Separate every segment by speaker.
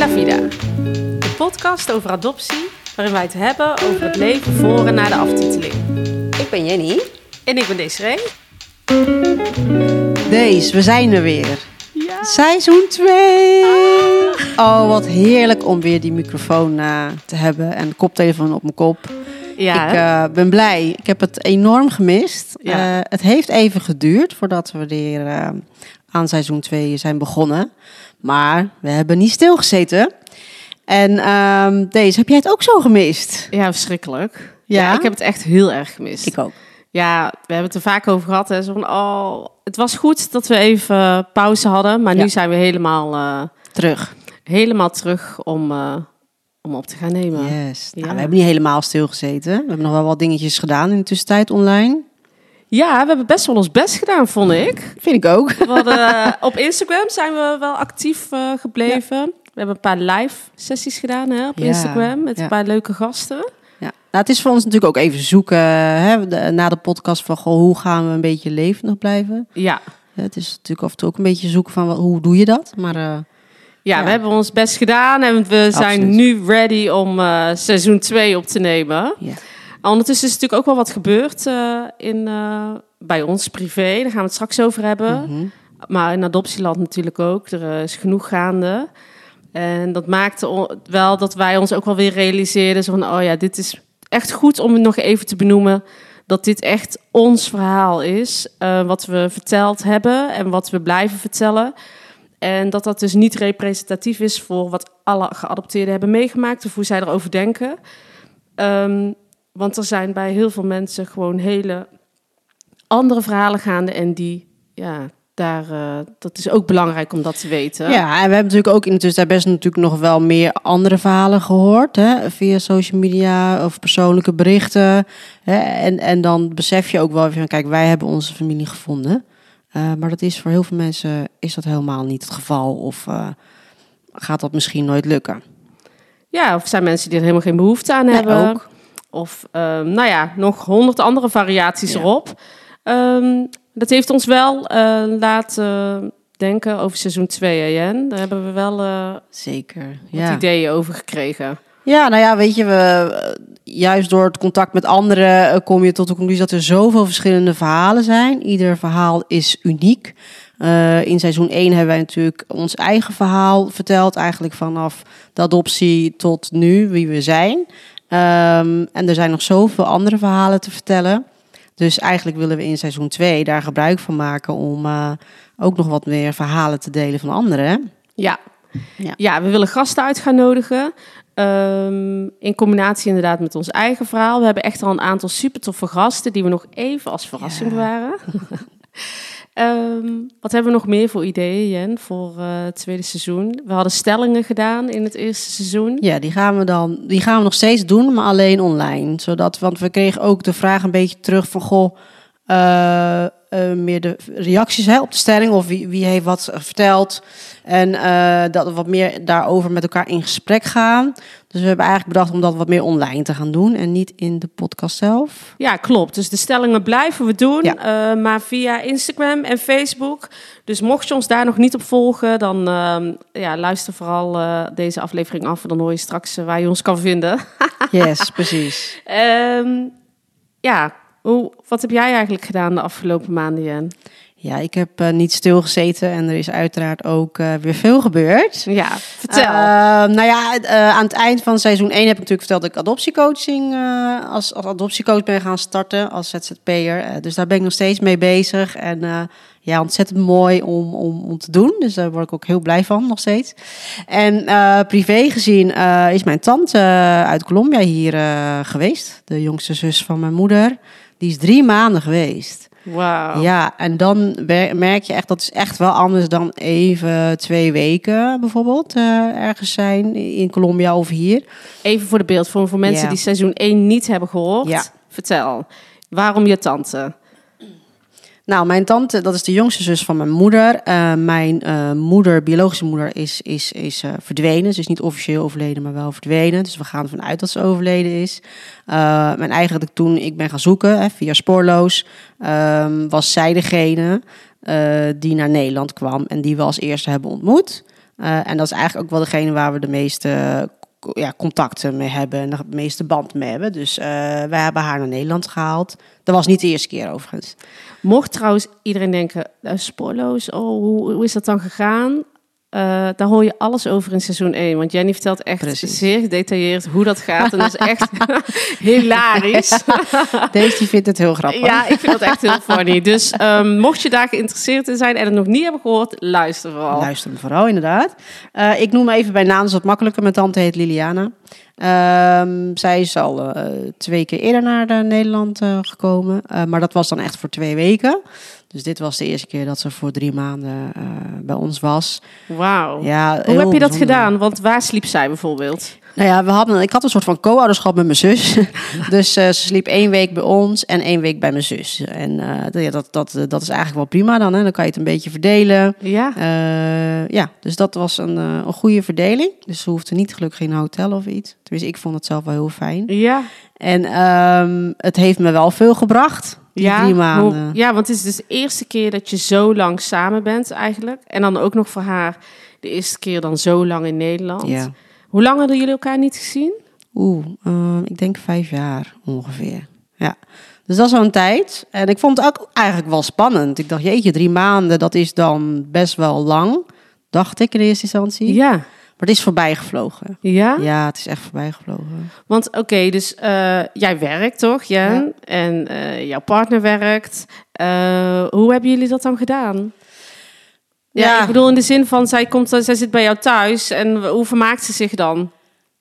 Speaker 1: La Vida, de podcast over adoptie, waarin wij het hebben over het leven voor en na de aftiteling.
Speaker 2: Ik ben Jenny.
Speaker 1: En ik ben Desiree.
Speaker 2: Deze, we zijn er weer.
Speaker 1: Ja.
Speaker 2: Seizoen 2. Oh, wat heerlijk om weer die microfoon eh, te hebben en de koptelefoon op mijn kop.
Speaker 1: Ja,
Speaker 2: ik eh, ben blij. Ik heb het enorm gemist.
Speaker 1: Ja.
Speaker 2: Eh, het heeft even geduurd voordat we weer aan seizoen 2 zijn begonnen. Maar we hebben niet stilgezeten. En ehm, deze, heb jij het ook zo gemist?
Speaker 1: ja, verschrikkelijk.
Speaker 2: Ja?
Speaker 1: Ja? ik heb het echt heel erg gemist.
Speaker 2: Ik ook.
Speaker 1: Ja, we hebben het er vaak over gehad. Hè. Zo van, oh, het was goed dat we even pauze hadden, maar
Speaker 2: Ja.
Speaker 1: nu zijn we helemaal, eh,
Speaker 2: Terug.
Speaker 1: helemaal terug om, eh, om op te gaan nemen.
Speaker 2: Yes.
Speaker 1: Ja.
Speaker 2: Nou, we hebben niet helemaal stilgezeten. We hebben nog wel wat dingetjes gedaan in de tussentijd online.
Speaker 1: Ja, we hebben best wel ons best gedaan, vond ik.
Speaker 2: Vind ik ook.
Speaker 1: Hadden, eh, op Instagram zijn we wel actief eh, gebleven. We hebben een paar live sessies gedaan hè, op
Speaker 2: Ja,
Speaker 1: Instagram met
Speaker 2: ja.
Speaker 1: een paar leuke gasten.
Speaker 2: Ja. Nou, het is voor ons natuurlijk ook even zoeken hè, na de podcast van goh, hoe gaan we een beetje levendig blijven.
Speaker 1: Ja,
Speaker 2: het is natuurlijk af en toe ook een beetje zoeken van hoe doe je dat. Maar eh,
Speaker 1: ja,
Speaker 2: Ja.
Speaker 1: we hebben ons best gedaan en we zijn
Speaker 2: Absoluut.
Speaker 1: nu ready om seizoen 2 op te nemen.
Speaker 2: ja.
Speaker 1: Ondertussen is natuurlijk ook wel wat gebeurd eh, in, eh, bij ons privé. Daar gaan we het straks over hebben.
Speaker 2: Mhm.
Speaker 1: Maar in adoptieland natuurlijk ook. Er eh, is genoeg gaande. En dat maakte wel dat wij ons ook wel weer realiseerden. Zo van, oh ja, dit is echt goed om het nog even te benoemen. Dat dit echt ons verhaal is. wat we verteld hebben en wat we blijven vertellen. En dat dat dus niet representatief is voor wat alle geadopteerden hebben meegemaakt. Of hoe zij erover denken. Ehm, want er zijn bij heel veel mensen gewoon hele andere verhalen gaande. En die, ja, daar, eh, dat is ook belangrijk om dat te weten.
Speaker 2: ja, en we hebben natuurlijk ook in de tussentijd best natuurlijk nog wel meer andere verhalen gehoord. Hè, via social media of persoonlijke berichten. Hè, en, en dan besef je ook wel van, kijk, wij hebben onze familie gevonden. Eh, maar dat is voor heel veel mensen is dat helemaal niet het geval. Of eh, gaat dat misschien nooit lukken.
Speaker 1: Ja, of zijn mensen die er helemaal geen behoefte aan
Speaker 2: Nee,
Speaker 1: hebben.
Speaker 2: ook.
Speaker 1: Of, ehm, nou ja, nog honderd andere variaties
Speaker 2: Ja.
Speaker 1: erop. Ehm, dat heeft ons wel eh, laten denken over seizoen 2, Jen. Daar hebben we wel eh,
Speaker 2: Zeker.
Speaker 1: wat ideeën over gekregen.
Speaker 2: Ja, nou ja, weet je, we, eh, juist door het contact met anderen kom je tot de conclusie dat er zoveel verschillende verhalen zijn. Ieder verhaal is uniek. In seizoen 1 hebben wij natuurlijk ons eigen verhaal verteld, eigenlijk vanaf de adoptie tot nu, wie we zijn. Ehm, en er zijn nog zoveel andere verhalen te vertellen. Dus eigenlijk willen we in seizoen 2 daar gebruik van maken om eh, ook nog wat meer verhalen te delen van anderen.
Speaker 1: Ja.
Speaker 2: Ja.
Speaker 1: Ja. we willen gasten uit gaan nodigen. Ehm, in combinatie inderdaad met ons eigen verhaal. We hebben echt al een aantal super toffe gasten die we nog even als verrassing
Speaker 2: Ja.
Speaker 1: bewaren. Ehm, wat hebben we nog meer voor ideeën, Jen, voor eh, het tweede seizoen? We hadden stellingen gedaan in het eerste seizoen.
Speaker 2: Ja, die gaan we dan, die gaan we nog steeds doen, maar alleen online. Zodat, want we kregen ook de vraag een beetje terug van, goh, eh, eh, meer de reacties hè, op de stelling of wie, wie heeft wat verteld. En eh, dat we wat meer daarover met elkaar in gesprek gaan. Dus we hebben eigenlijk bedacht om dat wat meer online te gaan doen en niet in de podcast zelf.
Speaker 1: Ja, klopt. Dus de stellingen blijven we doen,
Speaker 2: Ja.
Speaker 1: maar via Instagram en Facebook. Dus mocht je ons daar nog niet op volgen, dan ehm, ja, luister vooral deze aflevering af. En dan hoor je straks waar je ons kan vinden.
Speaker 2: Yes, precies.
Speaker 1: Ehm, ja, hoe, wat heb jij eigenlijk gedaan de afgelopen maanden, Jen?
Speaker 2: Ja, ik heb eh, niet stilgezeten en er is uiteraard ook eh, weer veel gebeurd.
Speaker 1: Ja, vertel.
Speaker 2: Eh, nou ja, eh, aan het eind van seizoen 1 heb ik natuurlijk verteld dat ik adoptiecoaching als, als adoptiecoach ben gaan starten als ZZP'er. Dus daar ben ik nog steeds mee bezig. En ja, ontzettend mooi om, om, om te doen. Dus daar word ik ook heel blij van nog steeds. En privé gezien is mijn tante uit Colombia hier geweest. De jongste zus van mijn moeder. Die is drie maanden geweest.
Speaker 1: Wauw.
Speaker 2: Ja, en dan merk je echt, dat is echt wel anders dan even twee weken bijvoorbeeld eh, ergens zijn in Colombia of hier.
Speaker 1: Even voor de beeldvorming, voor mensen
Speaker 2: Ja.
Speaker 1: die seizoen 1 niet hebben gehoord.
Speaker 2: Ja.
Speaker 1: Vertel, waarom je tante?
Speaker 2: Nou, mijn tante, dat is de jongste zus van mijn moeder. Eh, mijn eh, moeder, biologische moeder, is, is, is eh, verdwenen. Ze is niet officieel overleden, maar wel verdwenen. Dus we gaan ervan uit dat ze overleden is. En eigenlijk toen ik ben gaan zoeken, hè, via Spoorloos, ehm, was zij degene die naar Nederland kwam en die we als eerste hebben ontmoet. En dat is eigenlijk ook wel degene waar we de meeste ja, contacten mee hebben en de meeste band mee hebben. Dus wij hebben haar naar Nederland gehaald. Dat was niet de eerste keer overigens.
Speaker 1: Mocht trouwens iedereen denken, uh, spoorloos, oh, hoe, hoe is dat dan gegaan? Eh, daar hoor je alles over in seizoen 1. Want Jenny vertelt echt
Speaker 2: Precies.
Speaker 1: zeer gedetailleerd hoe dat gaat. En dat is echt hilarisch.
Speaker 2: Deze die vindt het heel grappig.
Speaker 1: ja, ik vind dat echt heel funny. Dus ehm, mocht je daar geïnteresseerd in zijn en het nog niet hebben gehoord, luister vooral.
Speaker 2: Luister vooral, inderdaad. Eh, ik noem even bij naam, dat is wat makkelijker. Mijn tante heet Liliana. Ehm, zij is al eh, twee keer eerder naar eh, Nederland eh, gekomen. Maar dat was dan echt voor twee weken. Dus dit was de eerste keer dat ze voor drie maanden bij ons was.
Speaker 1: Wauw.
Speaker 2: Ja,
Speaker 1: Hoe heb je dat gedaan? Want waar sliep zij bijvoorbeeld?
Speaker 2: Nou ja, we hadden, ik had een soort van co-ouderschap met mijn zus. dus eh, ze sliep één week bij ons en één week bij mijn zus. En eh, dat- ja, dat, dat, dat is eigenlijk wel prima dan. Hè? Dan kan je het een beetje verdelen.
Speaker 1: Ja.
Speaker 2: Eh, ja, dus dat was een, eh, een goede verdeling. Dus ze hoefde niet gelukkig in een hotel of iets. Tenminste, ik vond het zelf wel heel fijn.
Speaker 1: Ja.
Speaker 2: En ehm, het heeft me wel veel gebracht, die
Speaker 1: Ja,
Speaker 2: drie
Speaker 1: hoe-
Speaker 2: maanden.
Speaker 1: ja, want het is dus de eerste keer dat je zo lang samen bent eigenlijk. En dan ook nog voor haar de eerste keer dan zo lang in Nederland.
Speaker 2: Ja.
Speaker 1: Hoe lang hadden jullie elkaar niet gezien?
Speaker 2: Oeh, ehm, ik denk vijf jaar ongeveer. Ja. Dus dat is een tijd. En ik vond het ook eigenlijk wel spannend. Ik dacht, jeetje, drie maanden, dat is dan best wel lang. Dacht ik in eerste instantie.
Speaker 1: Ja.
Speaker 2: Maar het is voorbij gevlogen.
Speaker 1: Ja?
Speaker 2: Ja, het is echt voorbij gevlogen.
Speaker 1: Want oké, dus eh, jij werkt toch, Jen?
Speaker 2: Ja.
Speaker 1: En eh, jouw partner werkt. Eh, hoe hebben jullie dat dan gedaan? Ja,
Speaker 2: Ja.
Speaker 1: ik bedoel in de zin van, zij, komt, zij zit bij jou thuis en hoe vermaakt ze zich dan?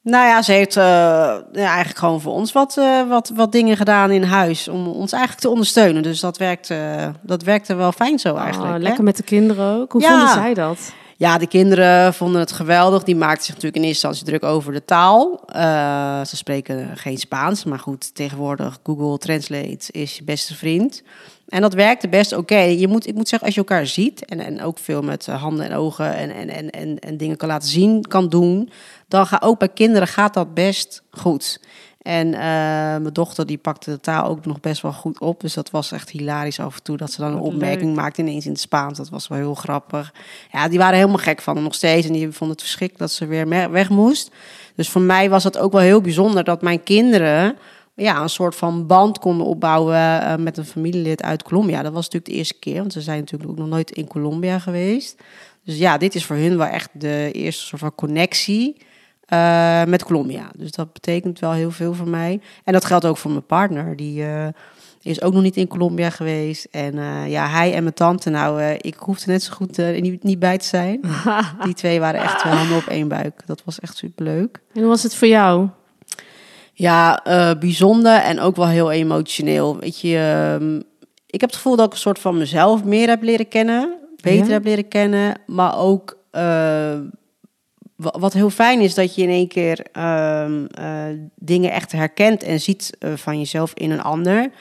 Speaker 2: Nou ja, ze heeft eh, ja, eigenlijk gewoon voor ons wat, eh, wat, wat dingen gedaan in huis. Om ons eigenlijk te ondersteunen. Dus dat werkte, dat werkte wel fijn zo eigenlijk.
Speaker 1: Oh,
Speaker 2: hè?
Speaker 1: lekker met de kinderen ook. Hoe
Speaker 2: Ja.
Speaker 1: vonden zij dat?
Speaker 2: Ja, de kinderen vonden het geweldig. Die maakten zich natuurlijk in eerste instantie druk over de taal. Eh, ze spreken geen Spaans, maar goed, tegenwoordig Google Translate is je beste vriend. En dat werkte best oké. Je moet, ik moet zeggen, als je elkaar ziet en, en ook veel met eh, handen en ogen en, en, en, en, en dingen kan laten zien, kan doen, dan gaat ook bij kinderen gaat dat best goed. En eh, mijn dochter die pakte de taal ook nog best wel goed op. Dus dat was echt hilarisch af en toe. Dat ze dan een opmerking maakte ineens in het Spaans. Dat was wel heel grappig. Ja, die waren helemaal gek van hem nog steeds. En die vonden het verschrikkelijk dat ze weer weg moest. Dus voor mij was het ook wel heel bijzonder dat mijn kinderen... Ja, een soort van band konden opbouwen eh, met een familielid uit Colombia. Dat was natuurlijk de eerste keer, want ze zijn natuurlijk ook nog nooit in Colombia geweest. Dus ja, dit is voor hun wel echt de eerste soort van connectie eh, met Colombia. Dus dat betekent wel heel veel voor mij. En dat geldt ook voor mijn partner. Die eh, is ook nog niet in Colombia geweest. En ja, hij en mijn tante, nou, ik hoefde net zo goed niet, niet bij te zijn. Die twee waren echt wel handen op één buik. Dat was echt superleuk.
Speaker 1: En hoe was het voor jou?
Speaker 2: Ja, eh, bijzonder en ook wel heel emotioneel. Weet je, ehm, ik heb het gevoel dat ik een soort van mezelf meer heb leren kennen, beter
Speaker 1: Ja?
Speaker 2: heb leren kennen, maar ook eh, wa- wat heel fijn is dat je in één keer ehm, eh, dingen echt herkent en ziet van jezelf in een ander. En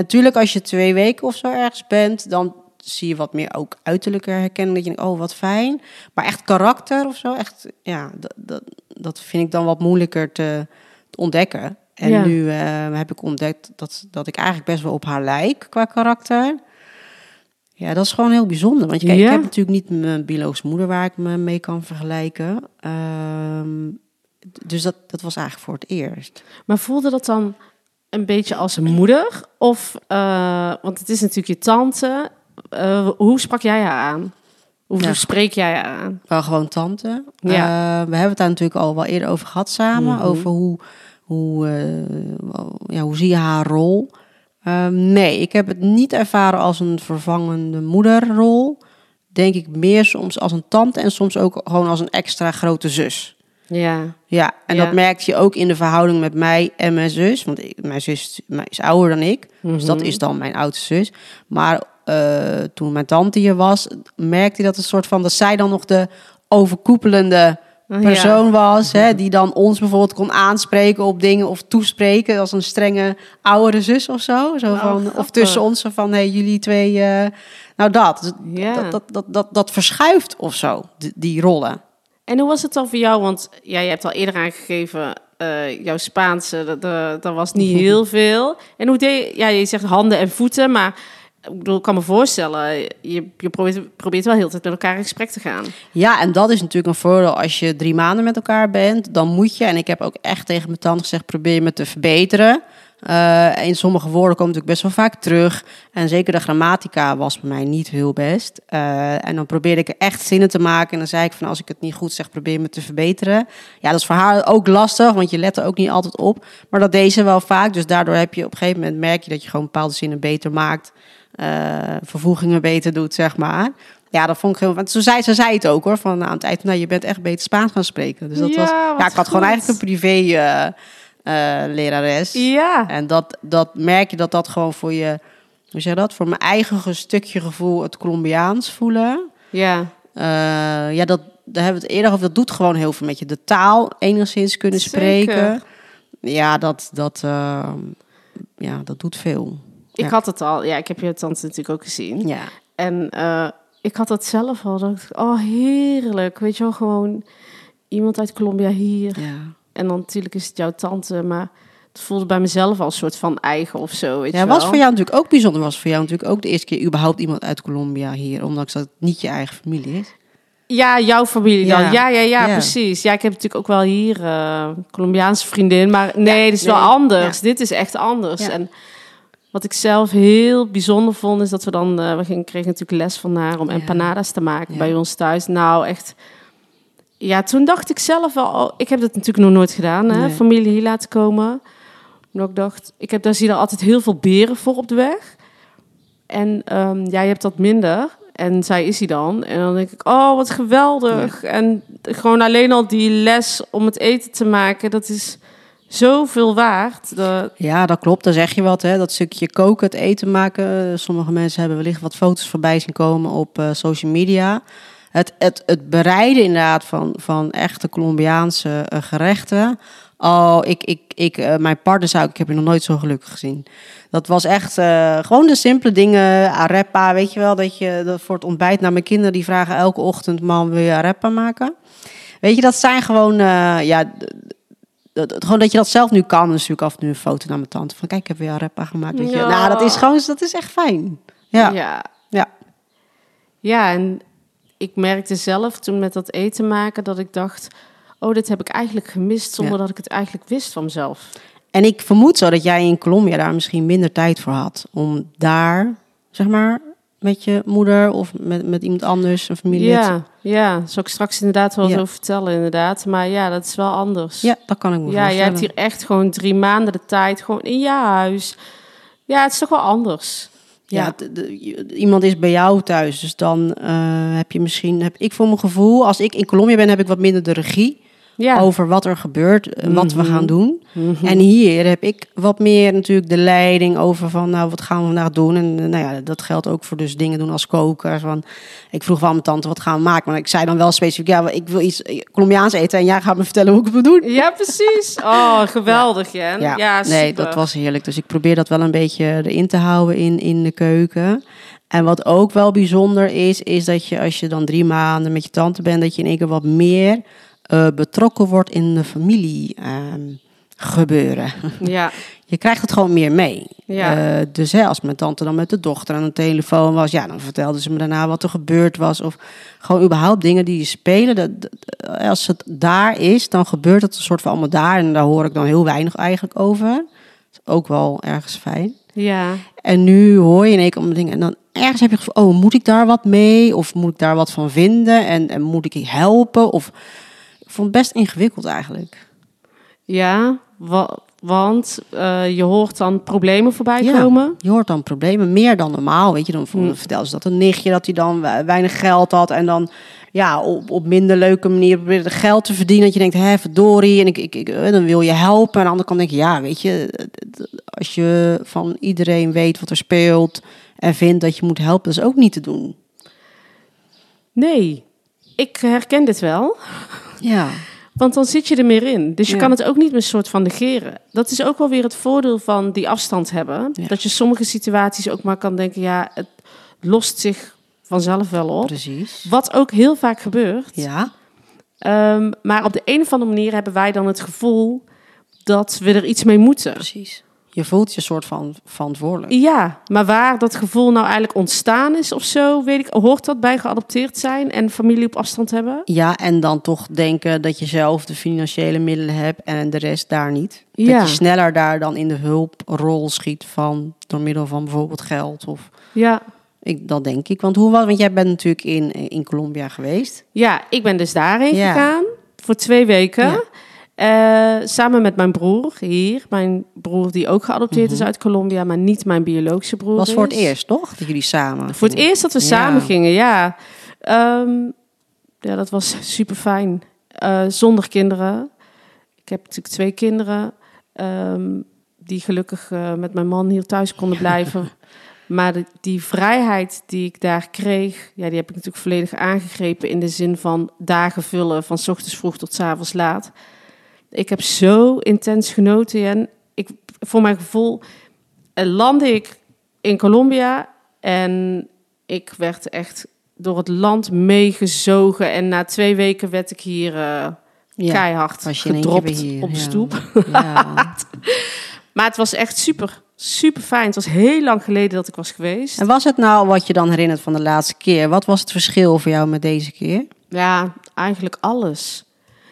Speaker 2: natuurlijk, als je twee weken of zo ergens bent, dan zie je wat meer ook uiterlijke herkenning. Dat je denkt, oh, wat fijn. Maar echt karakter of zo, echt, ja, dat, dat, dat vind ik dan wat moeilijker te ontdekken. En
Speaker 1: Ja.
Speaker 2: nu eh, heb ik ontdekt dat, dat ik eigenlijk best wel op haar lijk qua karakter. Ja, dat is gewoon heel bijzonder. Want je, kijk,
Speaker 1: Ja.
Speaker 2: ik heb natuurlijk niet mijn biologische moeder waar ik me mee kan vergelijken. Ehm, dus dat, dat was eigenlijk voor het eerst.
Speaker 1: Maar voelde dat dan een beetje als een moeder? Of, eh, want het is natuurlijk je tante. Eh, hoe sprak jij haar aan? Hoe
Speaker 2: Ja.
Speaker 1: spreek jij aan?
Speaker 2: Wel gewoon tante.
Speaker 1: Ja.
Speaker 2: Eh, we hebben het daar natuurlijk al wel eerder over gehad samen.
Speaker 1: Mhm.
Speaker 2: Over hoe, hoe, eh, ja, hoe zie je haar rol. Ehm, nee, ik heb het niet ervaren als een vervangende moederrol. Denk ik meer soms als een tante en soms ook gewoon als een extra grote zus.
Speaker 1: Ja.
Speaker 2: Ja, en
Speaker 1: Ja.
Speaker 2: dat merkte je ook in de verhouding met mij en mijn zus. Want ik, mijn zus is ouder dan ik. Dus dat
Speaker 1: Mhm.
Speaker 2: is dan mijn oudste zus. Maar eh, toen mijn tante hier was, merkte je dat het soort van dat zij dan nog de overkoepelende
Speaker 1: Oh,
Speaker 2: persoon was. Hè, die dan ons bijvoorbeeld kon aanspreken op dingen of toespreken als een strenge oudere zus of zo. zo
Speaker 1: Oh,
Speaker 2: van, of tussen ons van, hey, jullie twee, eh, nou dat.
Speaker 1: Ja.
Speaker 2: Dat, dat, dat, dat, dat verschuift of zo, die, die rollen.
Speaker 1: En hoe was het dan voor jou? Want ja, je hebt al eerder aangegeven, eh, jouw Spaanse, dat, dat, dat was niet heel veel. En hoe deed je, ja, je zegt handen en voeten, maar ik kan me voorstellen, je, je probeert, wel heel tijd met elkaar in gesprek te gaan.
Speaker 2: Ja, en dat is natuurlijk een voordeel als je drie maanden met elkaar bent. Dan moet je, en ik heb ook echt tegen mijn tante gezegd, probeer me te verbeteren. Uh, in sommige woorden komt natuurlijk best wel vaak terug. En zeker de grammatica was bij mij niet heel best. Uh, en dan probeerde ik echt zinnen te maken. En dan zei ik van als ik het niet goed zeg, probeer me te verbeteren. Ja, dat is voor haar ook lastig, want je let er ook niet altijd op. Maar dat deed ze wel vaak. Dus daardoor heb je op een gegeven moment merk je dat je gewoon bepaalde zinnen beter maakt. Uh, vervoegingen beter doet, zeg maar. Ja, dat vond ik heel. Want zo zei, ze zei het ook hoor. Van aan het eind, nou, je bent echt beter Spaans gaan spreken. Dus dat
Speaker 1: Ja,
Speaker 2: was. Ja, ik had gewoon eigenlijk een privé eh, eh, lerares.
Speaker 1: Ja.
Speaker 2: En dat, dat merk je dat dat gewoon voor je, hoe zeg je dat? Voor mijn eigen ge- stukje gevoel, het Colombiaans voelen.
Speaker 1: Ja.
Speaker 2: Eh, ja, dat, daar hebben we het eerder over. Dat doet gewoon heel veel met je. De taal enigszins kunnen
Speaker 1: Zeker.
Speaker 2: spreken. Ja, dat, dat, eh, ja, dat doet veel.
Speaker 1: Ik
Speaker 2: Ja.
Speaker 1: had het al. Ja, ik heb je tante natuurlijk ook gezien.
Speaker 2: Ja,
Speaker 1: En eh, ik had dat zelf al. Dat ik, oh, heerlijk. Weet je wel, gewoon iemand uit Colombia hier.
Speaker 2: ja.
Speaker 1: En dan natuurlijk is het jouw tante, maar het voelde bij mezelf al een soort van eigen of zo. Weet
Speaker 2: Ja,
Speaker 1: je
Speaker 2: was
Speaker 1: wel.
Speaker 2: voor jou natuurlijk ook bijzonder. Was voor jou natuurlijk ook de eerste keer überhaupt iemand uit Colombia hier, ondanks dat het niet je eigen familie is.
Speaker 1: Ja, jouw familie dan.
Speaker 2: Ja.
Speaker 1: Ja, ja, ja,
Speaker 2: Ja.
Speaker 1: precies. Ja, ik heb natuurlijk ook wel hier eh Colombiaanse vriendin, maar nee,
Speaker 2: Ja,
Speaker 1: dit is wel anders. Dit is echt anders.
Speaker 2: Ja.
Speaker 1: En wat ik zelf heel bijzonder vond, is dat we dan, eh, we gingen, kregen natuurlijk les van haar om
Speaker 2: Ja.
Speaker 1: empanadas te maken
Speaker 2: Ja.
Speaker 1: bij ons thuis. Nou, echt. Ja, toen dacht ik zelf wel, oh, ik heb dat natuurlijk nog nooit gedaan, hè,
Speaker 2: Nee.
Speaker 1: familie hier laten komen. Maar ik dacht, ik heb daar zie je altijd heel veel beren voor op de weg. En ehm, ja, je hebt dat minder. En zij is hij dan. En dan denk ik, oh, wat geweldig. En gewoon alleen al die les om het eten te maken, dat is zoveel waard.
Speaker 2: Ja, dat klopt. Daar zeg je wat, hè? Dat stukje koken, het eten maken. Sommige mensen hebben wellicht wat foto's voorbij zien komen op eh, social media. Het, het, het bereiden inderdaad van, van echte Colombiaanse eh, gerechten. Oh, ik, ik, ik, eh, mijn partner zou ik heb je nog nooit zo gelukkig gezien. Dat was echt gewoon de simpele dingen. Arepa, weet je wel, dat je voor het ontbijt naar mijn kinderen die vragen elke ochtend: Mam, wil je arepa maken? Weet je, dat zijn gewoon, ja, dat, gewoon dat je dat zelf nu kan. Dus natuurlijk af en toe een foto naar mijn tante van kijk, ik heb weer arepa gemaakt. Weet je.
Speaker 1: Ja.
Speaker 2: Nou, dat is gewoon, dat is echt fijn. Ja, ja.
Speaker 1: ja.
Speaker 2: ja.
Speaker 1: Ja, en ik merkte zelf toen met dat eten maken dat ik dacht... oh, dit heb ik eigenlijk gemist zonder
Speaker 2: Ja.
Speaker 1: dat ik het eigenlijk wist van mezelf.
Speaker 2: En ik vermoed zo dat jij in Colombia daar misschien minder tijd voor had om daar, zeg maar, met je moeder of met, met iemand anders, een familie.
Speaker 1: Ja, ja, daar zal ik straks inderdaad wel
Speaker 2: Ja.
Speaker 1: zo vertellen inderdaad. Maar ja, dat is wel anders.
Speaker 2: ja, dat kan ik me
Speaker 1: ja jij
Speaker 2: voorstellen.
Speaker 1: hebt hier echt gewoon drie maanden de tijd, gewoon in je huis. Ja, het is toch wel anders.
Speaker 2: Ja, de- de- je- iemand is bij jou thuis, dus dan eh, heb je misschien, heb ik voor mijn gevoel, als ik in Colombia ben, heb ik wat minder de regie
Speaker 1: ja.
Speaker 2: over wat er gebeurt, en wat we
Speaker 1: Mhm.
Speaker 2: gaan doen.
Speaker 1: Mhm.
Speaker 2: En hier heb ik wat meer natuurlijk de leiding over van, nou, wat gaan we vandaag doen? En eh, nou ja, dat geldt ook voor dus dingen doen als koken. Van, ik vroeg wel aan mijn tante, wat gaan we maken? Maar ik zei dan wel specifiek, ja, ik wil iets eh, Colombiaans eten en jij gaat me vertellen hoe ik het moet doen.
Speaker 1: Ja, precies. Oh, geweldig, Jen. Ja,
Speaker 2: nee, dat was heerlijk. Dus ik probeer dat wel een beetje erin te houden in, in de keuken. En wat ook wel bijzonder is, is dat je als je dan drie maanden met je tante bent, dat je in één keer wat meer eh, betrokken wordt in de familie ehm, gebeuren.
Speaker 1: Ja,
Speaker 2: Je krijgt het gewoon meer mee.
Speaker 1: Ja.
Speaker 2: Eh, dus hè, als mijn tante dan met de dochter aan de telefoon was, ja, dan vertelde ze me daarna wat er gebeurd was. Of gewoon überhaupt dingen die je spelen. Dat, dat- als het daar is, dan gebeurt het een soort van allemaal daar. En daar hoor ik dan heel weinig eigenlijk over. Dat is ook wel ergens fijn.
Speaker 1: ja.
Speaker 2: En nu hoor je in één keer allemaal dingen. En dan ergens heb je het gevoel, oh, moet ik daar wat mee? Of moet ik daar wat van vinden? En, en moet ik helpen? Of ik vond het best ingewikkeld eigenlijk.
Speaker 1: Ja, wa- want eh, je hoort dan problemen voorbij
Speaker 2: Ja.
Speaker 1: komen.
Speaker 2: Je hoort dan problemen, meer dan normaal. Weet je, dan
Speaker 1: Mm.
Speaker 2: vertelde ze dat een nichtje dat hij dan we- weinig geld had. En dan ja, op, op minder leuke manier probeerde geld te verdienen. Dat je denkt, hè, verdorie. En ik, ik, ik, eh, dan wil je helpen. En aan de andere kant denk je, ja, weet je, als je van iedereen weet wat er speelt. En vindt dat je moet helpen, dat is ook niet te doen.
Speaker 1: Nee, ik herken dit wel.
Speaker 2: Ja,
Speaker 1: Want dan zit je er meer in. Dus je
Speaker 2: Ja.
Speaker 1: kan het ook niet meer soort van negeren. Dat is ook wel weer het voordeel van die afstand hebben.
Speaker 2: Ja.
Speaker 1: Dat je sommige situaties ook maar kan denken... ja, het lost zich vanzelf wel op.
Speaker 2: precies.
Speaker 1: Wat ook heel vaak gebeurt.
Speaker 2: Ja,
Speaker 1: Ehm, maar op de een of andere manier hebben wij dan het gevoel... dat we er iets mee moeten.
Speaker 2: precies. Je voelt je soort van verantwoordelijk.
Speaker 1: Ja, maar waar dat gevoel nou eigenlijk ontstaan is of zo, weet ik, hoort dat bij geadopteerd zijn en familie op afstand hebben?
Speaker 2: Ja, en dan toch denken dat je zelf de financiële middelen hebt en de rest daar niet.
Speaker 1: Ja.
Speaker 2: Dat je sneller daar dan in de hulprol schiet van door middel van bijvoorbeeld geld of
Speaker 1: Ja.
Speaker 2: ik, dat denk ik. Want hoe was? Want jij bent natuurlijk in, in Colombia geweest.
Speaker 1: Ja, ik ben dus daarheen
Speaker 2: Ja.
Speaker 1: gegaan voor twee weken.
Speaker 2: Ja.
Speaker 1: Eh, samen met mijn broer hier. Mijn broer die ook geadopteerd is uit Colombia, maar niet mijn biologische broer
Speaker 2: Mhm. Was voor het
Speaker 1: is.
Speaker 2: eerst, toch? Dat jullie samen.
Speaker 1: Voor het eerst dat we
Speaker 2: Ja.
Speaker 1: samen gingen, ja. Ehm, ja, dat was super fijn. zonder kinderen. Ik heb natuurlijk twee kinderen. ehm, die gelukkig eh, met mijn man hier thuis konden blijven. maar de- die vrijheid die ik daar kreeg, ja, die heb ik natuurlijk volledig aangegrepen in de zin van dagen vullen van 's ochtends vroeg tot 's avonds laat. Ik heb zo intens genoten en ik, voor mijn gevoel eh, landde ik in Colombia en ik werd echt door het land meegezogen en na twee weken werd ik hier eh,
Speaker 2: Ja,
Speaker 1: keihard gedropt
Speaker 2: hier,
Speaker 1: op de
Speaker 2: ja.
Speaker 1: stoep.
Speaker 2: Ja.
Speaker 1: Maar het was echt super, super fijn. Het was heel lang geleden dat ik was geweest.
Speaker 2: En was het nou wat je dan herinnert van de laatste keer? Wat was het verschil voor jou met deze keer?
Speaker 1: Ja, eigenlijk alles.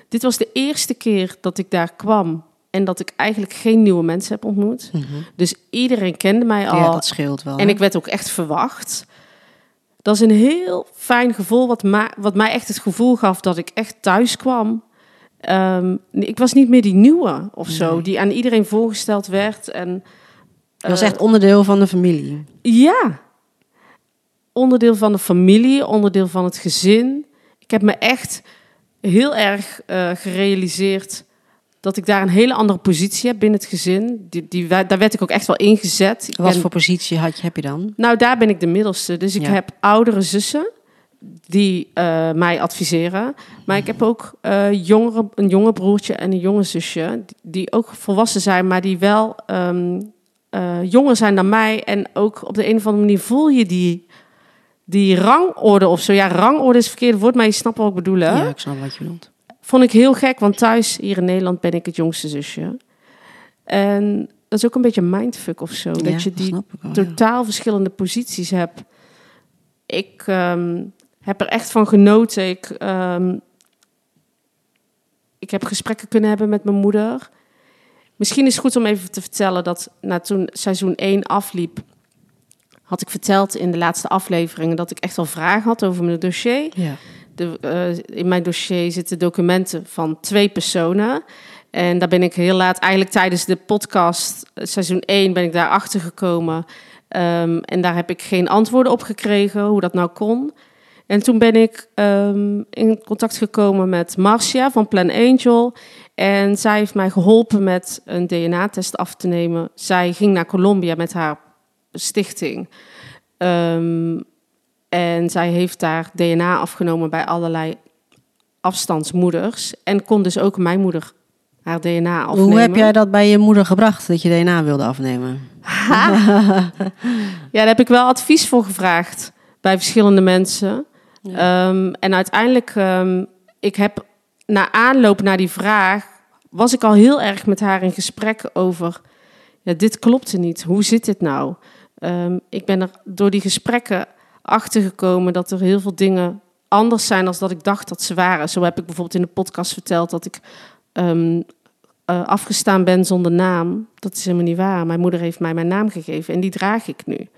Speaker 1: Dit was de eerste keer dat ik daar kwam en dat ik eigenlijk geen nieuwe mensen heb ontmoet. Dus iedereen kende mij al.
Speaker 2: Ja, dat scheelt wel.
Speaker 1: En
Speaker 2: hè?
Speaker 1: ik werd ook echt verwacht. Dat is een heel fijn gevoel, wat, wat mij echt het gevoel gaf dat ik echt thuis kwam. Ehm, ik was niet meer die nieuwe of zo,
Speaker 2: Nee.
Speaker 1: die aan iedereen voorgesteld werd. En,
Speaker 2: Je was
Speaker 1: eh,
Speaker 2: echt onderdeel van de familie.
Speaker 1: Ja. Onderdeel van de familie, onderdeel van het gezin. Ik heb me echt heel erg eh, gerealiseerd dat ik daar een hele andere positie heb binnen het gezin. Die, die, daar werd ik ook echt wel ingezet.
Speaker 2: Wat
Speaker 1: ben-
Speaker 2: voor positie had je, heb je dan?
Speaker 1: nou, daar ben ik de middelste. Dus ik
Speaker 2: Ja.
Speaker 1: heb oudere zussen die eh, mij adviseren. Maar ik heb ook eh, jongere, een jonge broertje en een jonge zusje... die- ook volwassen zijn, maar die wel ehm, eh, jonger zijn dan mij. En ook op de een of andere manier voel je die, die rangorde of zo. Ja, rangorde is het verkeerde woord, maar je snapt wat ik bedoel, hè?
Speaker 2: Ja, ik snap wat je bedoelt.
Speaker 1: Vond ik heel gek, want thuis hier in Nederland ben ik het jongste zusje. En dat is ook een beetje een mindfuck of zo.
Speaker 2: Ja,
Speaker 1: dat je die
Speaker 2: ja.
Speaker 1: totaal verschillende posities hebt. Ik ehm, heb er echt van genoten. Ik, ehm, ik heb gesprekken kunnen hebben met mijn moeder. Misschien is het goed om even te vertellen dat na toen seizoen 1 afliep, had ik verteld in de laatste afleveringen dat ik echt wel vragen had over mijn dossier.
Speaker 2: Ja.
Speaker 1: De, eh, in mijn dossier zitten documenten van twee personen. En daar ben ik heel laat, eigenlijk tijdens de podcast, eh, seizoen 1, ben ik daar achter gekomen. Ehm, en daar heb ik geen antwoorden op gekregen, hoe dat nou kon. En toen ben ik ehm, in contact gekomen met Marcia van Plan Angel. En zij heeft mij geholpen met een DNA-test af te nemen. Zij ging naar Colombia met haar stichting. Ehm, en zij heeft daar DNA afgenomen bij allerlei afstandsmoeders. En kon dus ook mijn moeder haar DNA afnemen.
Speaker 2: Hoe heb jij dat bij je moeder gebracht, dat je DNA wilde afnemen?
Speaker 1: Ja, daar heb ik wel advies voor gevraagd bij verschillende mensen. Ehm, en uiteindelijk, ehm, ik heb na aanloop naar die vraag, was ik al heel erg met haar in gesprek over, ja, dit klopte niet. Hoe zit dit nou? Ehm, ik ben er door die gesprekken achter gekomen dat er heel veel dingen anders zijn dan dat ik dacht dat ze waren. Zo heb ik bijvoorbeeld in de podcast verteld dat ik ehm, eh, afgestaan ben zonder naam. Dat is helemaal niet waar. Mijn moeder heeft mij mijn naam gegeven en die draag ik nu.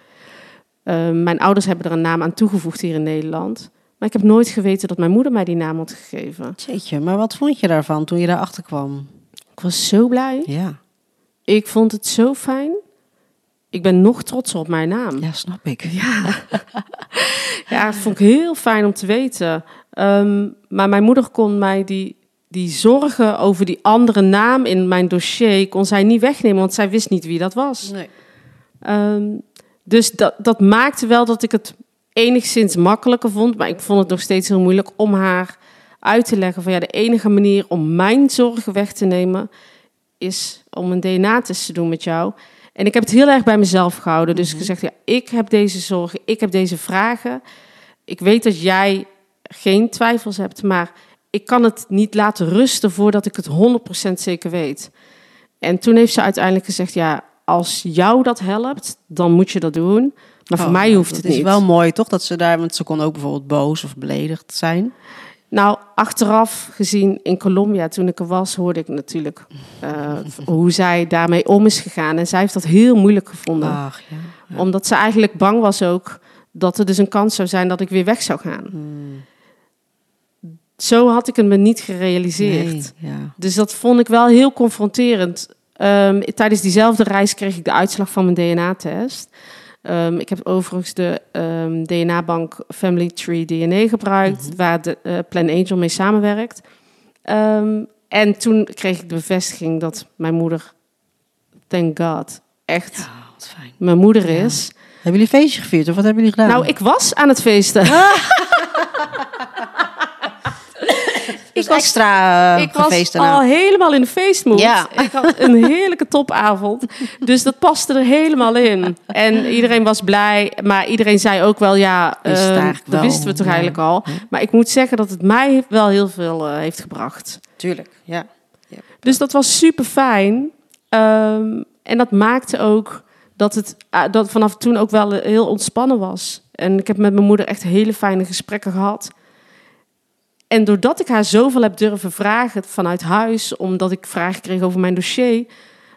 Speaker 1: Ehm, mijn ouders hebben er een naam aan toegevoegd hier in Nederland. Maar ik heb nooit geweten dat mijn moeder mij die naam had gegeven.
Speaker 2: Jeetje, maar wat vond je daarvan toen je daarachter kwam?
Speaker 1: Ik was zo blij.
Speaker 2: Ja,
Speaker 1: Ik vond het zo fijn. Ik ben nog trotser op mijn naam.
Speaker 2: ja snap ik.
Speaker 1: Ja, ja dat vond ik heel fijn om te weten. Ehm, maar mijn moeder kon mij die, die zorgen over die andere naam in mijn dossier... kon zij niet wegnemen, want zij wist niet wie dat was.
Speaker 2: Nee.
Speaker 1: Ehm, dus dat, dat maakte wel dat ik het enigszins makkelijker vond. Maar ik vond het nog steeds heel moeilijk om haar uit te leggen... van ja, de enige manier om mijn zorgen weg te nemen... is om een DNA-test te doen met jou... En ik heb het heel erg bij mezelf gehouden. Dus gezegd, ja, ik heb deze zorgen, ik heb deze vragen. Ik weet dat jij geen twijfels hebt, maar ik kan het niet laten rusten voordat ik het 100% zeker weet. En toen heeft ze uiteindelijk gezegd, ja, als jou dat helpt, dan moet je dat doen. Maar voor
Speaker 2: Oh,
Speaker 1: mij hoeft
Speaker 2: dat
Speaker 1: het
Speaker 2: is
Speaker 1: niet.
Speaker 2: wel mooi, toch? Dat ze daar, want ze kon ook bijvoorbeeld boos of beledigd zijn.
Speaker 1: Nou, achteraf gezien in Colombia, toen ik er was, hoorde ik natuurlijk eh, hoe zij daarmee om is gegaan. En zij heeft dat heel moeilijk gevonden.
Speaker 2: Ach, ja.
Speaker 1: Omdat ze eigenlijk bang was ook dat er dus een kans zou zijn dat ik weer weg zou gaan.
Speaker 2: Hmm.
Speaker 1: Zo had ik het me niet gerealiseerd.
Speaker 2: Nee, ja.
Speaker 1: Dus dat vond ik wel heel confronterend. Ehm, tijdens diezelfde reis kreeg ik de uitslag van mijn DNA-test. Ehm, ik heb overigens de ehm, DNA-bank Family Tree DNA gebruikt, waar de eh, Plan Angel mee samenwerkt. Ehm, en toen kreeg ik de bevestiging dat mijn moeder, thank God, echt
Speaker 2: Ja, wat fijn.
Speaker 1: mijn moeder is.
Speaker 2: Hebben jullie een feestje gevierd of wat hebben jullie gedaan?
Speaker 1: Nou, ik was aan het feesten.
Speaker 2: ik
Speaker 1: was-
Speaker 2: extra uh,
Speaker 1: ik was
Speaker 2: gefeest
Speaker 1: al helemaal in de feestmoed.
Speaker 2: Ja.
Speaker 1: Ik had een heerlijke topavond. Dus dat paste er helemaal in. En iedereen was blij. Maar iedereen zei ook wel, ja,
Speaker 2: Wist
Speaker 1: eh,
Speaker 2: eigenlijk
Speaker 1: dat
Speaker 2: wel.
Speaker 1: wisten we toch
Speaker 2: Ja.
Speaker 1: eigenlijk al. Maar ik moet zeggen dat het mij wel heel veel eh, heeft gebracht.
Speaker 2: Tuurlijk, ja.
Speaker 1: Dus dat was super fijn. Ehm, en dat maakte ook dat het ah, dat vanaf toen ook wel heel ontspannen was. En ik heb met mijn moeder echt hele fijne gesprekken gehad. En doordat ik haar zoveel heb durven vragen vanuit huis, omdat ik vragen kreeg over mijn dossier,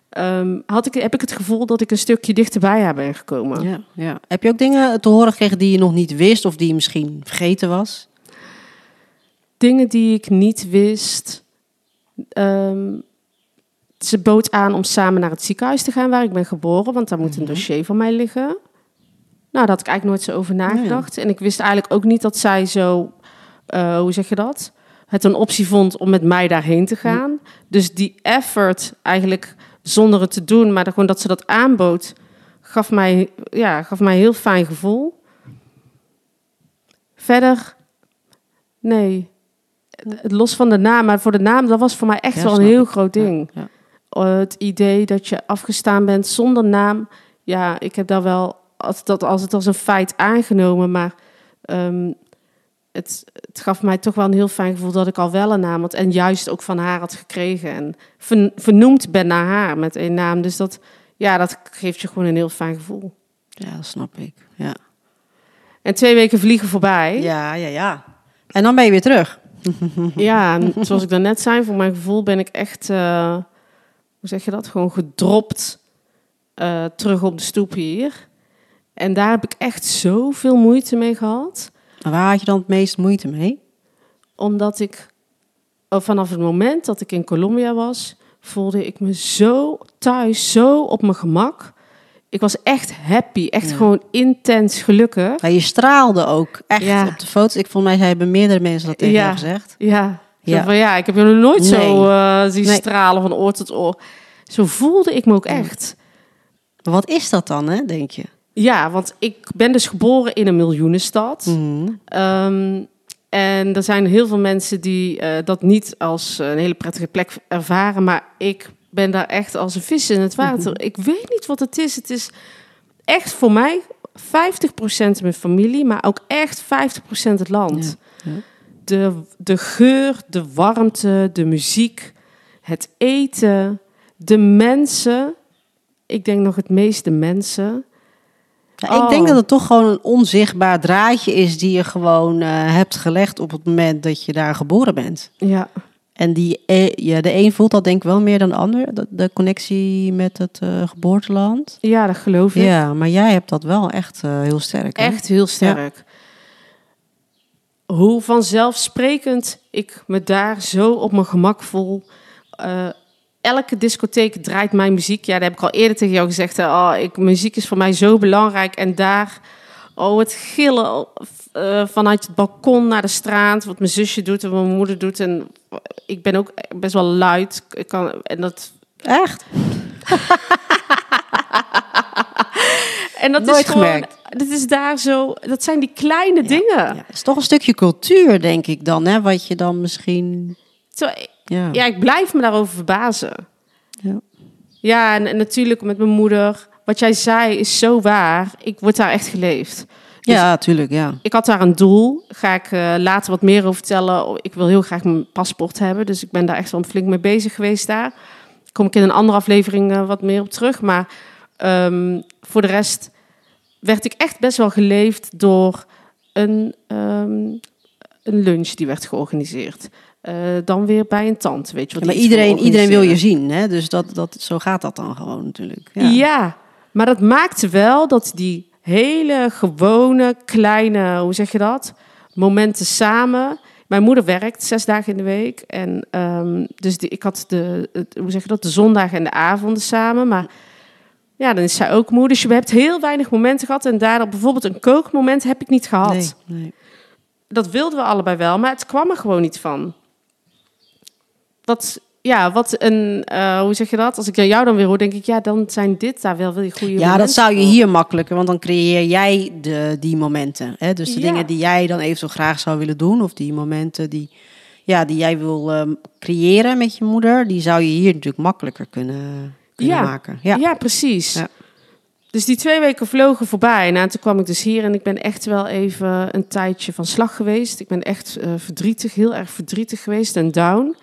Speaker 1: ehm, had ik, heb ik het gevoel dat ik een stukje dichterbij haar ben gekomen.
Speaker 2: Ja, ja. Heb je ook dingen te horen gekregen die je nog niet wist of die je misschien vergeten was?
Speaker 1: Dingen die ik niet wist. Ehm, ze bood aan om samen naar het ziekenhuis te gaan waar ik ben geboren, want daar moet een dossier van mij liggen. Nou, daar had ik eigenlijk nooit zo over nagedacht. En ik wist eigenlijk ook niet dat zij zo, eh, hoe zeg je dat? Het een optie vond om met mij daarheen te gaan. Dus die effort eigenlijk zonder het te doen, maar gewoon dat ze dat aanbood, gaf mij, ja, gaf mij een heel fijn gevoel. Verder, nee. Los van de naam, maar voor de naam, dat was voor mij echt
Speaker 2: Ja,
Speaker 1: wel een heel groot ding.
Speaker 2: Ja.
Speaker 1: Het idee dat je afgestaan bent zonder naam. Ja, ik heb daar wel als, dat als het als een feit aangenomen, maar ehm, het, het gaf mij toch wel een heel fijn gevoel dat ik al wel een naam had en juist ook van haar had gekregen en ver- vernoemd ben naar haar met een naam. Dus dat, ja, dat geeft je gewoon een heel fijn gevoel.
Speaker 2: Ja, dat snap ik. Ja.
Speaker 1: En twee weken vliegen voorbij.
Speaker 2: ja, ja, ja. En dan ben je weer terug.
Speaker 1: Ja, en zoals ik daarnet zei, voor mijn gevoel ben ik echt, eh, hoe zeg je dat, gewoon gedropt eh, terug op de stoep hier. En daar heb ik echt zoveel moeite mee gehad.
Speaker 2: Waar had je dan het meest moeite mee?
Speaker 1: Omdat ik oh, vanaf het moment dat ik in Colombia was, voelde ik me zo thuis, zo op mijn gemak. Ik was echt happy, echt
Speaker 2: Ja.
Speaker 1: gewoon intens gelukkig.
Speaker 2: Ja, je straalde ook echt
Speaker 1: Ja.
Speaker 2: op de foto's. Ik volgens mij hebben meerdere mensen dat tegen
Speaker 1: Ja.
Speaker 2: jou gezegd.
Speaker 1: Ja,
Speaker 2: Ja.
Speaker 1: van ja, ik heb je nog nooit zo eh, zien
Speaker 2: Nee.
Speaker 1: stralen van oor tot oor. Zo voelde ik me ook echt.
Speaker 2: Wat is dat dan, hè, denk je?
Speaker 1: Ja, want ik ben dus geboren in een miljoenenstad.
Speaker 2: Mhm.
Speaker 1: Ehm, en er zijn heel veel mensen die eh, dat niet als een hele prettige plek ervaren. Maar ik ben daar echt als een vis in het water. Ik weet niet wat het is. Het is echt voor mij 50% mijn familie, maar ook echt 50% het land.
Speaker 2: Ja, ja.
Speaker 1: De, de geur, de warmte, de muziek, het eten, de mensen. Ik denk nog het meest de
Speaker 2: Ja, ik
Speaker 1: Oh.
Speaker 2: denk dat het toch gewoon een onzichtbaar draadje is die je gewoon eh, hebt gelegd op het moment dat je daar geboren bent.
Speaker 1: Ja,
Speaker 2: En die, e- ja, de een voelt dat denk ik wel meer dan de ander, de, de connectie met het eh, geboorteland.
Speaker 1: ja dat geloof ik.
Speaker 2: Ja, maar jij hebt dat wel echt eh, heel sterk. hè?
Speaker 1: Echt heel sterk. Hoe vanzelfsprekend ik me daar zo op mijn gemak voel. Eh, elke discotheek draait mijn muziek. Ja, dat heb ik al eerder tegen jou gezegd. Oh, ik, muziek is voor mij zo belangrijk. En daar, oh, het gillen eh, vanuit het balkon naar de straat. Wat mijn zusje doet en wat mijn moeder doet. En ik ben ook best wel luid. Ik kan, en dat
Speaker 2: Echt?
Speaker 1: En dat
Speaker 2: Nooit
Speaker 1: is gewoon,
Speaker 2: gemerkt.
Speaker 1: Dat is daar zo. Dat zijn die kleine dingen.
Speaker 2: Ja, het is toch een stukje cultuur, denk ik dan, hè? Wat je dan misschien...
Speaker 1: Zo,
Speaker 2: Ja,
Speaker 1: ja, ik blijf me daarover verbazen.
Speaker 2: Ja.
Speaker 1: Ja, en, en natuurlijk met mijn moeder. Wat jij zei is zo waar. Ik word daar echt geleefd. Dus
Speaker 2: ja tuurlijk, ja.
Speaker 1: Ik had daar een doel. Ga ik eh, later wat meer over vertellen. Ik wil heel graag mijn paspoort hebben. Dus ik ben daar echt wel flink mee bezig geweest daar. Kom ik in een andere aflevering eh, wat meer op terug. Maar ehm, voor de rest werd ik echt best wel geleefd door een, ehm, een lunch die werd georganiseerd. Eh, dan weer bij een tante, weet je
Speaker 2: Ja, maar iedereen, iedereen wil je zien, hè? dus dat, dat, zo gaat dat dan gewoon natuurlijk. Ja.
Speaker 1: Ja. maar dat maakte wel dat die hele gewone, kleine, hoe zeg je dat? Momenten samen. Mijn moeder werkt zes dagen in de week. En ehm, dus die, ik had de, het- hoe zeg je dat, de zondagen en de avonden samen. Maar ja, dan is zij ook moe. Dus je hebt heel weinig momenten gehad. En daardoor bijvoorbeeld een kookmoment heb ik niet gehad.
Speaker 2: Nee, nee.
Speaker 1: Dat wilden we allebei wel, maar het kwam er gewoon niet van. Wat, ja, wat een, eh, hoe zeg je dat? Als ik jou dan weer hoor, denk ik, ja, dan zijn dit daar wel wel goede
Speaker 2: Ja, dat zou je hier makkelijker, want dan creëer jij de, die momenten. Hè? Dus de
Speaker 1: Ja.
Speaker 2: dingen die jij dan eventueel graag zou willen doen, of die momenten die, ja, die jij wil ehm, creëren met je moeder, die zou je hier natuurlijk makkelijker kunnen, kunnen
Speaker 1: Ja.
Speaker 2: maken.
Speaker 1: Ja,
Speaker 2: Ja.
Speaker 1: precies.
Speaker 2: Ja.
Speaker 1: Dus die twee weken vlogen voorbij. Nou, toen kwam ik dus hier en ik ben echt wel even een tijdje van slag geweest. Ik ben echt eh, verdrietig, heel erg verdrietig geweest en down.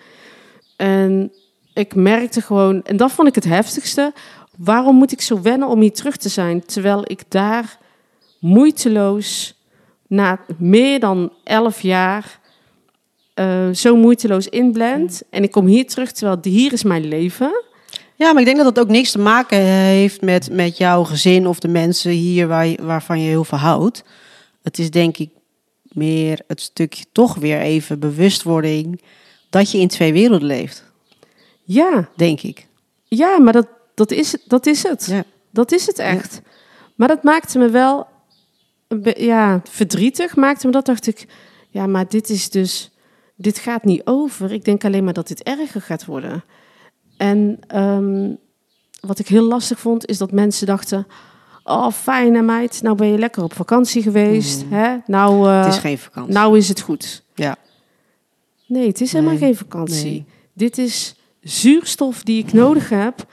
Speaker 1: En ik merkte gewoon, en dat vond ik het heftigste. Waarom moet ik zo wennen om hier terug te zijn? Terwijl ik daar moeiteloos, na meer dan elf jaar, eh, zo moeiteloos inblend. En ik kom hier terug, terwijl hier is mijn leven.
Speaker 2: Ja, maar ik denk dat dat ook niks te maken heeft met, met jouw gezin of de mensen hier waar je, waarvan je heel veel houdt. Het is denk ik meer het stukje toch weer even bewustwording dat je in twee werelden leeft,
Speaker 1: Ja,
Speaker 2: denk ik.
Speaker 1: Ja, maar dat, dat, is, dat is het.
Speaker 2: Ja.
Speaker 1: Dat is het echt. Maar dat maakte me wel ja, verdrietig. Maakte me dat, dacht ik, ja, maar dit is dus, dit gaat niet over. Ik denk alleen maar dat dit erger gaat worden. En ehm, wat ik heel lastig vond, is dat mensen dachten, oh fijn hè meid, nou ben je lekker op vakantie geweest. Hè? Nou, eh,
Speaker 2: het is geen vakantie.
Speaker 1: nou is het goed. Nee, het is helemaal
Speaker 2: Nee,
Speaker 1: geen vakantie.
Speaker 2: nee.
Speaker 1: Dit is zuurstof die ik nodig heb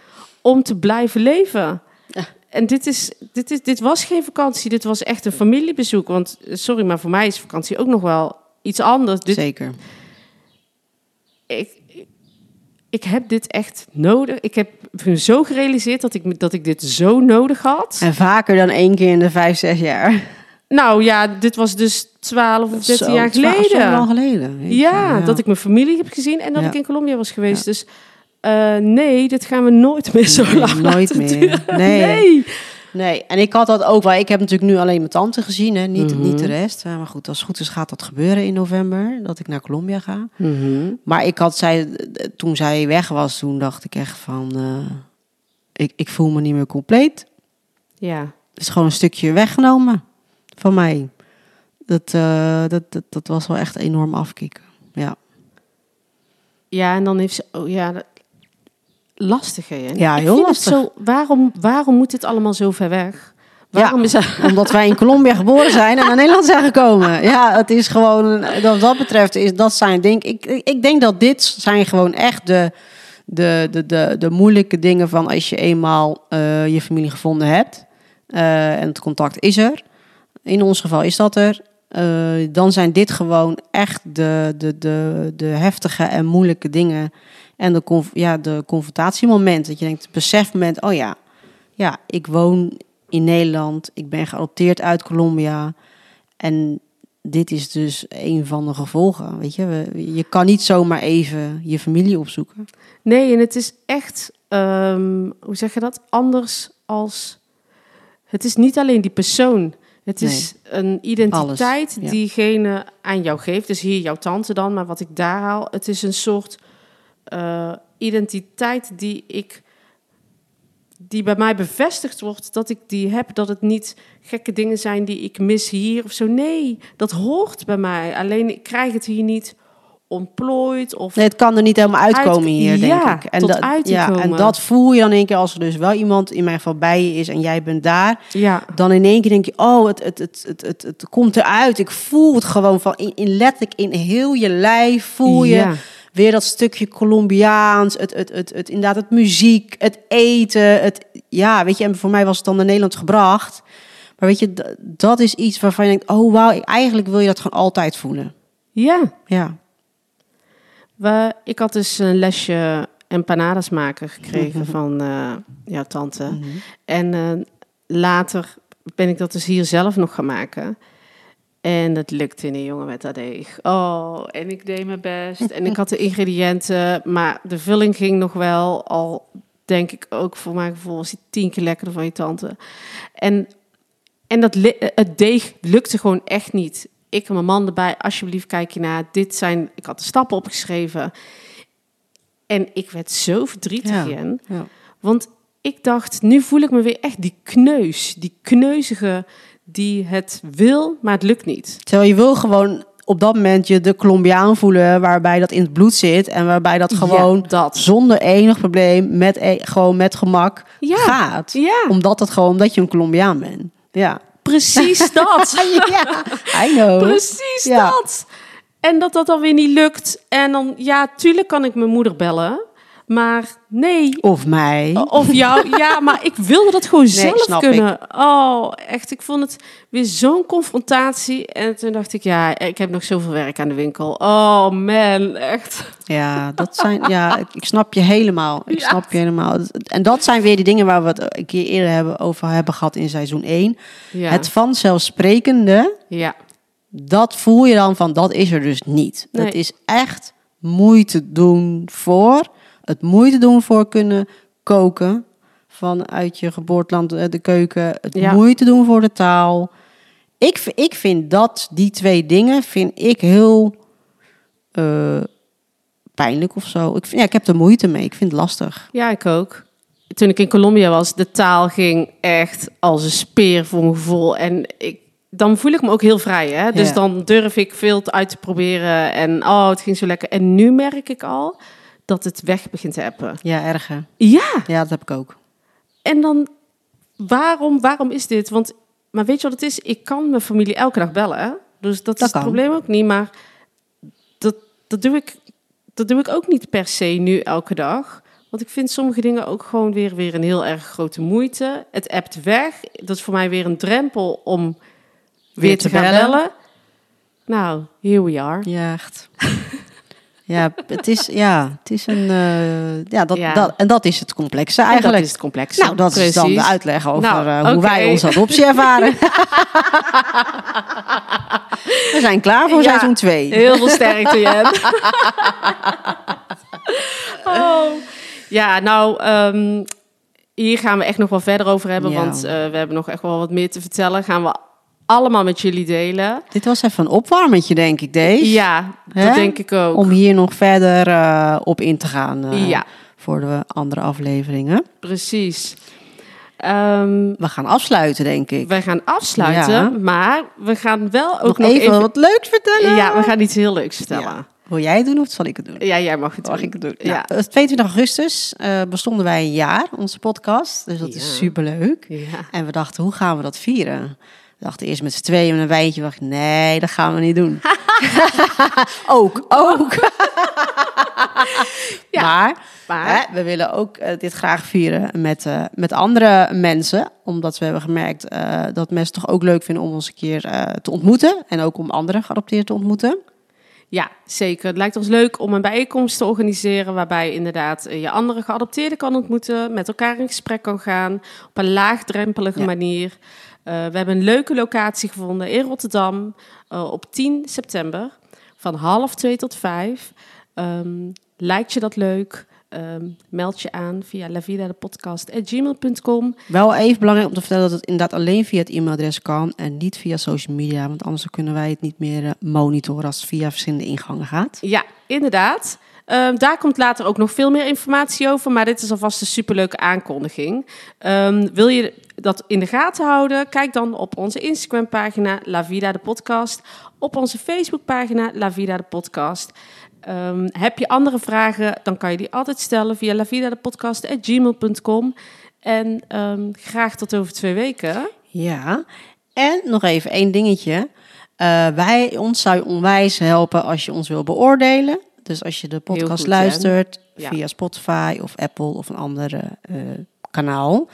Speaker 1: om te blijven leven.
Speaker 2: Ja.
Speaker 1: En dit, is, dit, is, dit was geen vakantie, dit was echt een familiebezoek. Want, eh, sorry, maar voor mij is vakantie ook nog wel iets anders. Dit,
Speaker 2: Zeker.
Speaker 1: ik, ik heb dit echt nodig. Ik heb me zo gerealiseerd dat ik, dat ik dit zo nodig had.
Speaker 2: En vaker dan één keer in de vijf, zes jaar.
Speaker 1: Nou ja, dit was dus 12 of 13
Speaker 2: Zo,
Speaker 1: jaar geleden.
Speaker 2: Zo lang geleden.
Speaker 1: Ja, dat ik mijn familie heb gezien en dat
Speaker 2: Ja.
Speaker 1: ik in Colombia was geweest. Dus eh, nee, dit gaan we nooit meer zo
Speaker 2: Nee,
Speaker 1: lang
Speaker 2: nooit meer. Nee.
Speaker 1: nee.
Speaker 2: Nee, en ik had dat ook wel. Ik heb natuurlijk nu alleen mijn tante gezien, hè? Niet,
Speaker 1: Mhm.
Speaker 2: niet de rest. Eh, Maar goed, als het goed is gaat dat gebeuren in november, dat ik naar Colombia ga. Maar ik had zij, toen zij weg was, toen dacht ik echt van, eh, ik, ik voel me niet meer compleet.
Speaker 1: Ja,
Speaker 2: Het is gewoon een stukje weggenomen van mij. Dat, eh, dat, dat, dat was wel echt enorm afkicken. Ja,
Speaker 1: ja, en dan heeft ze... Oh ja, dat- lastig hè?
Speaker 2: Ja,
Speaker 1: ik
Speaker 2: heel
Speaker 1: vind
Speaker 2: lastig.
Speaker 1: Het zo, waarom, waarom moet dit allemaal zo ver weg? Waarom
Speaker 2: Ja.
Speaker 1: is dat...
Speaker 2: omdat wij in Colombia geboren zijn en naar Nederland zijn gekomen. Ja, het is gewoon, wat dat betreft, is dat zijn, denk ik, ik denk dat dit zijn gewoon echt de, de, de, de, de moeilijke dingen van als je eenmaal eh, je familie gevonden hebt eh, en het contact is er. In ons geval is dat er. eh, dan zijn dit gewoon echt de, de, de, de heftige en moeilijke dingen. En de, ja, de confrontatiemomenten. Dat je denkt, het besefmoment, oh ja, ja, ik woon in Nederland. Ik ben geadopteerd uit Colombia. En dit is dus een van de gevolgen. Weet je, je kan niet zomaar even je familie opzoeken.
Speaker 1: Nee, en het is echt, ehm, hoe zeg je dat? Anders als. Het is niet alleen die persoon. Het is een identiteit
Speaker 2: Alles, ja.
Speaker 1: diegene aan jou geeft. Dus hier jouw tante dan, maar wat ik daar haal. Het is een soort eh, identiteit die ik. Die bij mij bevestigd wordt dat ik die heb. Dat het niet gekke dingen zijn die ik mis hier of zo. Nee, dat hoort bij mij. Alleen ik krijg het hier niet ontplooid. Of
Speaker 2: Nee, het kan er niet helemaal uitkomen
Speaker 1: Uit-
Speaker 2: hier, denk
Speaker 1: ja,
Speaker 2: ik. En
Speaker 1: tot
Speaker 2: dat- ja, en dat voel je dan in één keer als er dus wel iemand in mijn geval bij je is en jij bent daar.
Speaker 1: ja.
Speaker 2: Dan in één keer denk je, oh, het, het, het, het, het, het komt eruit. Ik voel het gewoon van in, in letterlijk in heel je lijf voel je
Speaker 1: Ja.
Speaker 2: weer dat stukje Colombiaans, het, het, het, het, inderdaad het muziek, het eten, het, ja, weet je, en voor mij was het dan naar Nederland gebracht. Maar weet je, dat is iets waarvan je denkt, oh wauw, eigenlijk wil je dat gewoon altijd voelen.
Speaker 1: Ja,
Speaker 2: Ja,
Speaker 1: we, ik had dus een lesje empanadas maken gekregen van jouw tante.
Speaker 2: Mhm.
Speaker 1: En eh, later ben ik dat dus hier zelf nog gaan maken. En dat lukte niet, jongen, met dat deeg. Oh, en ik deed mijn best. En ik had de ingrediënten, maar de vulling ging nog wel. Al denk ik ook voor mijn gevoel was die tien keer lekkerder van je tante. En, en dat het deeg lukte gewoon echt niet. Ik en mijn man erbij, alsjeblieft kijk je naar. Dit zijn, ik had de stappen opgeschreven. En ik werd zo verdrietig,
Speaker 2: Ja. Ja.
Speaker 1: Want ik dacht, nu voel ik me weer echt die kneus. Die kneuzige die het wil, maar het lukt niet.
Speaker 2: Terwijl je wil gewoon op dat moment je de Colombiaan voelen waarbij dat in het bloed zit en waarbij dat gewoon
Speaker 1: Ja, dat.
Speaker 2: zonder enig probleem met e- gewoon met gemak
Speaker 1: Ja.
Speaker 2: gaat.
Speaker 1: Ja,
Speaker 2: Omdat het gewoon omdat je een Colombiaan bent. Ja.
Speaker 1: Precies dat.
Speaker 2: ja, I know.
Speaker 1: Precies
Speaker 2: Ja.
Speaker 1: dat. En dat dat dan weer niet lukt. En dan, ja, tuurlijk kan ik mijn moeder bellen. Maar nee.
Speaker 2: Of mij.
Speaker 1: Of jou. Ja, maar ik wilde dat gewoon zelf
Speaker 2: snap
Speaker 1: kunnen. Oh, echt. Ik vond het weer zo'n confrontatie. En toen dacht ik, ja, ik heb nog zoveel werk aan de winkel. Oh man, echt.
Speaker 2: Ja, dat zijn, ja, ik, ik snap je helemaal. Ik
Speaker 1: Ja.
Speaker 2: snap je helemaal. En dat zijn weer die dingen waar we het een keer eerder hebben, over hebben gehad in seizoen 1.
Speaker 1: Ja,
Speaker 2: Het vanzelfsprekende,
Speaker 1: ja.
Speaker 2: dat voel je dan van, dat is er dus niet.
Speaker 1: Nee.
Speaker 2: Het is echt moeite doen voor, het moeite doen voor kunnen koken vanuit je geboorteland, eh, de keuken. Het
Speaker 1: Ja.
Speaker 2: moeite doen voor de taal. Ik, ik vind dat, die twee dingen, vind ik heel eh, pijnlijk of zo. Ik, vind, ja, ik heb er moeite mee. Ik vind het lastig.
Speaker 1: Ja, ik ook. Toen ik in Colombia was, de taal ging echt als een speer voor mijn gevoel. En ik, dan voel ik me ook heel vrij. Hè? Dus
Speaker 2: Ja.
Speaker 1: dan durf ik veel uit te proberen. En oh, het ging zo lekker. En nu merk ik al dat het weg begint te appen.
Speaker 2: Ja, erger.
Speaker 1: Ja,
Speaker 2: Ja, dat heb ik ook.
Speaker 1: en dan waarom, waarom is dit? Want, maar weet je wat het is? Ik kan mijn familie elke dag bellen. Hè? Dus dat, is
Speaker 2: kan.
Speaker 1: het probleem ook niet. Maar dat, dat, doe ik, dat doe ik ook niet per se nu elke dag. Want ik vind sommige dingen ook gewoon weer, weer een heel erg grote moeite. Het appt weg. Dat is voor mij weer een drempel om weer, te, gaan bellen. Nou, here we are.
Speaker 2: Ja, echt. ja, het is, ja, het is een... eh, ja, dat,
Speaker 1: Ja.
Speaker 2: Dat, en dat is het complexe
Speaker 1: En
Speaker 2: eigenlijk.
Speaker 1: dat is het complexe.
Speaker 2: Nou, dat is dan de uitleg over
Speaker 1: Nou,
Speaker 2: eh, hoe wij onze adoptie ervaren. We zijn klaar voor
Speaker 1: Ja.
Speaker 2: seizoen 2.
Speaker 1: Heel veel sterkte, Jen. oh. Ja, nou, ehm, hier gaan we echt nog wel verder over hebben.
Speaker 2: Ja.
Speaker 1: Want eh, we hebben nog echt wel wat meer te vertellen. Gaan we allemaal met jullie delen.
Speaker 2: Dit was even een opwarmetje, denk ik, deze.
Speaker 1: Ja, dat denk ik ook.
Speaker 2: Om hier nog verder eh, op in te gaan eh,
Speaker 1: Ja.
Speaker 2: voor de andere afleveringen.
Speaker 1: Precies. Ehm,
Speaker 2: We gaan afsluiten, denk ik.
Speaker 1: wij gaan afsluiten,
Speaker 2: Ja.
Speaker 1: maar we gaan wel ook
Speaker 2: nog,
Speaker 1: nog,
Speaker 2: even, wat leuks vertellen.
Speaker 1: Ja, we gaan iets heel leuks vertellen.
Speaker 2: Ja. Wil jij het doen of zal ik het doen?
Speaker 1: Ja, jij mag het
Speaker 2: Mag
Speaker 1: doen.
Speaker 2: ik het doen?
Speaker 1: Ja.
Speaker 2: Nou, 22 augustus eh, bestonden wij een jaar, onze podcast. Dus dat is superleuk.
Speaker 1: Ja.
Speaker 2: En we dachten, hoe gaan we dat vieren? We dachten eerst met z'n tweeën met een wijntje. We dachten, nee, dat gaan we niet doen. ook, ook.
Speaker 1: Ja.
Speaker 2: Maar,
Speaker 1: Maar-
Speaker 2: hè, we willen ook eh, dit graag vieren met, eh, met andere mensen. Omdat we hebben gemerkt eh, dat mensen toch ook leuk vinden om ons een keer te ontmoeten. En ook om andere geadopteerden te ontmoeten.
Speaker 1: Ja, zeker. Het lijkt ons leuk om een bijeenkomst te organiseren waarbij je inderdaad eh, je andere geadopteerden kan ontmoeten, met elkaar in gesprek kan gaan, op een laagdrempelige
Speaker 2: Ja.
Speaker 1: manier. Eh, we hebben een leuke locatie gevonden in Rotterdam eh, op 10 september van half twee tot vijf. Ehm, lijkt je dat leuk? Ehm, meld je aan via lavidadepodcast.gmail.com.
Speaker 2: Wel even belangrijk om te vertellen dat het inderdaad alleen via het e-mailadres kan en niet via social media. Want anders kunnen wij het niet meer eh, monitoren als het via verschillende ingangen gaat.
Speaker 1: Ja, inderdaad. Ehm, daar komt later ook nog veel meer informatie over, maar dit is alvast een superleuke aankondiging. Ehm, wil je dat in de gaten houden? Kijk dan op onze Instagram-pagina La Vida de Podcast, op onze Facebook-pagina La Vida de Podcast. Ehm, heb je andere vragen, dan kan je die altijd stellen via lavidadepodcast.gmail.com. En ehm, graag tot over twee weken.
Speaker 2: Ja, en nog even één dingetje. Eh, wij, ons zou je onwijs helpen als je ons wil beoordelen. Dus als je de podcast
Speaker 1: goed,
Speaker 2: luistert
Speaker 1: Ja.
Speaker 2: via Spotify of Apple of een andere eh, kanaal.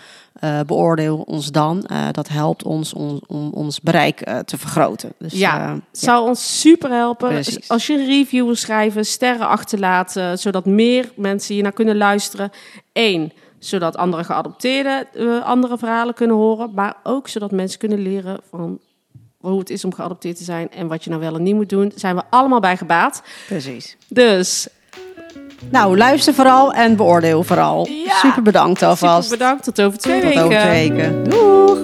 Speaker 2: Uh, beoordeel ons dan. Uh, dat helpt ons om, om ons bereik uh, te vergroten.
Speaker 1: Dus, ja, zou ons super helpen. Precies. Als je een review wil schrijven, sterren achterlaten, zodat meer mensen hier naar kunnen luisteren. Eén, zodat andere geadopteerden andere verhalen kunnen horen, maar ook zodat mensen kunnen leren van hoe het is om geadopteerd te zijn en wat je nou wel en niet moet doen. Daar zijn we allemaal bij gebaat.
Speaker 2: Precies.
Speaker 1: Dus
Speaker 2: nou, luister vooral en beoordeel vooral. super bedankt alvast.
Speaker 1: Super bedankt. Tot over twee
Speaker 2: Tot
Speaker 1: weken.
Speaker 2: over twee weken. Doeg!